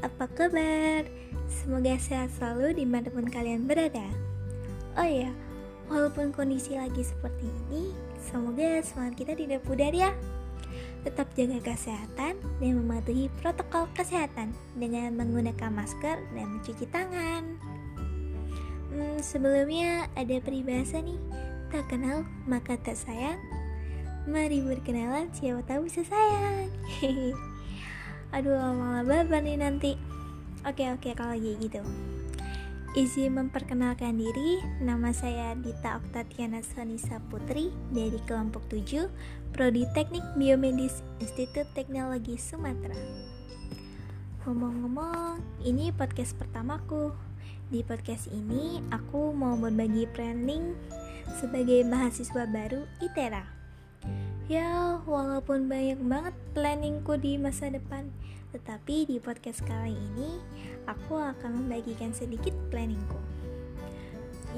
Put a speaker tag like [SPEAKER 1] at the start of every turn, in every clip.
[SPEAKER 1] apa kabar? Semoga sehat selalu di mana pun kalian berada. Oh ya, walaupun kondisi lagi seperti ini Semoga semangat kita tidak pudar ya. Tetap jaga kesehatan dan mematuhi protokol kesehatan Dengan menggunakan masker dan mencuci tangan. Hmm, Sebelumnya ada peribahasa nih. Tak kenal maka tak sayang. Mari berkenalan siapa tahu bisa sayang Aduh malah babar nih nanti Oke oke kalau gitu Izin memperkenalkan diri, nama saya Dita Oktatiana Sonisa Putri dari kelompok 7 Prodi Teknik Biomedis Institut Teknologi Sumatera. Ngomong-ngomong, ini podcast pertamaku. Di podcast ini, aku mau berbagi planning sebagai mahasiswa baru ITERA. Ya, walaupun banyak banget planningku di masa depan, tetapi di podcast kali ini aku akan membagikan sedikit planningku.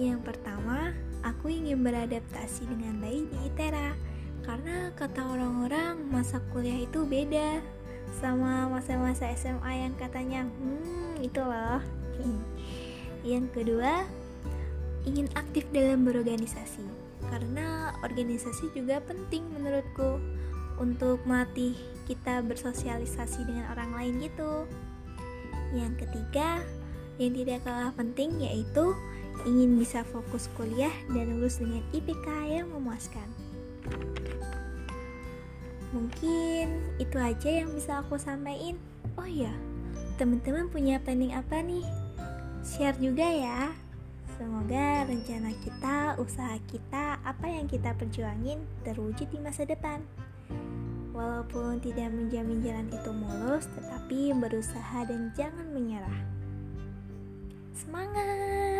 [SPEAKER 1] Yang pertama, aku ingin beradaptasi dengan baik di ITERA karena kata orang-orang masa kuliah itu beda sama masa-masa SMA yang katanya hmm itu loh. Yang kedua, ingin aktif dalam berorganisasi karena organisasi juga penting menurutku untuk melatih kita bersosialisasi dengan orang lain gitu. Yang ketiga, yang tidak kalah penting yaitu ingin bisa fokus kuliah dan lulus dengan IPK yang memuaskan. Mungkin itu aja yang bisa aku sampaikan. Oh iya, teman-teman punya planning apa nih? Share juga ya. Semoga rencana kita, usaha kita, apa yang kita perjuangin terwujud di masa depan. Walaupun tidak menjamin jalan itu mulus, tetapi berusaha dan jangan menyerah. Semangat!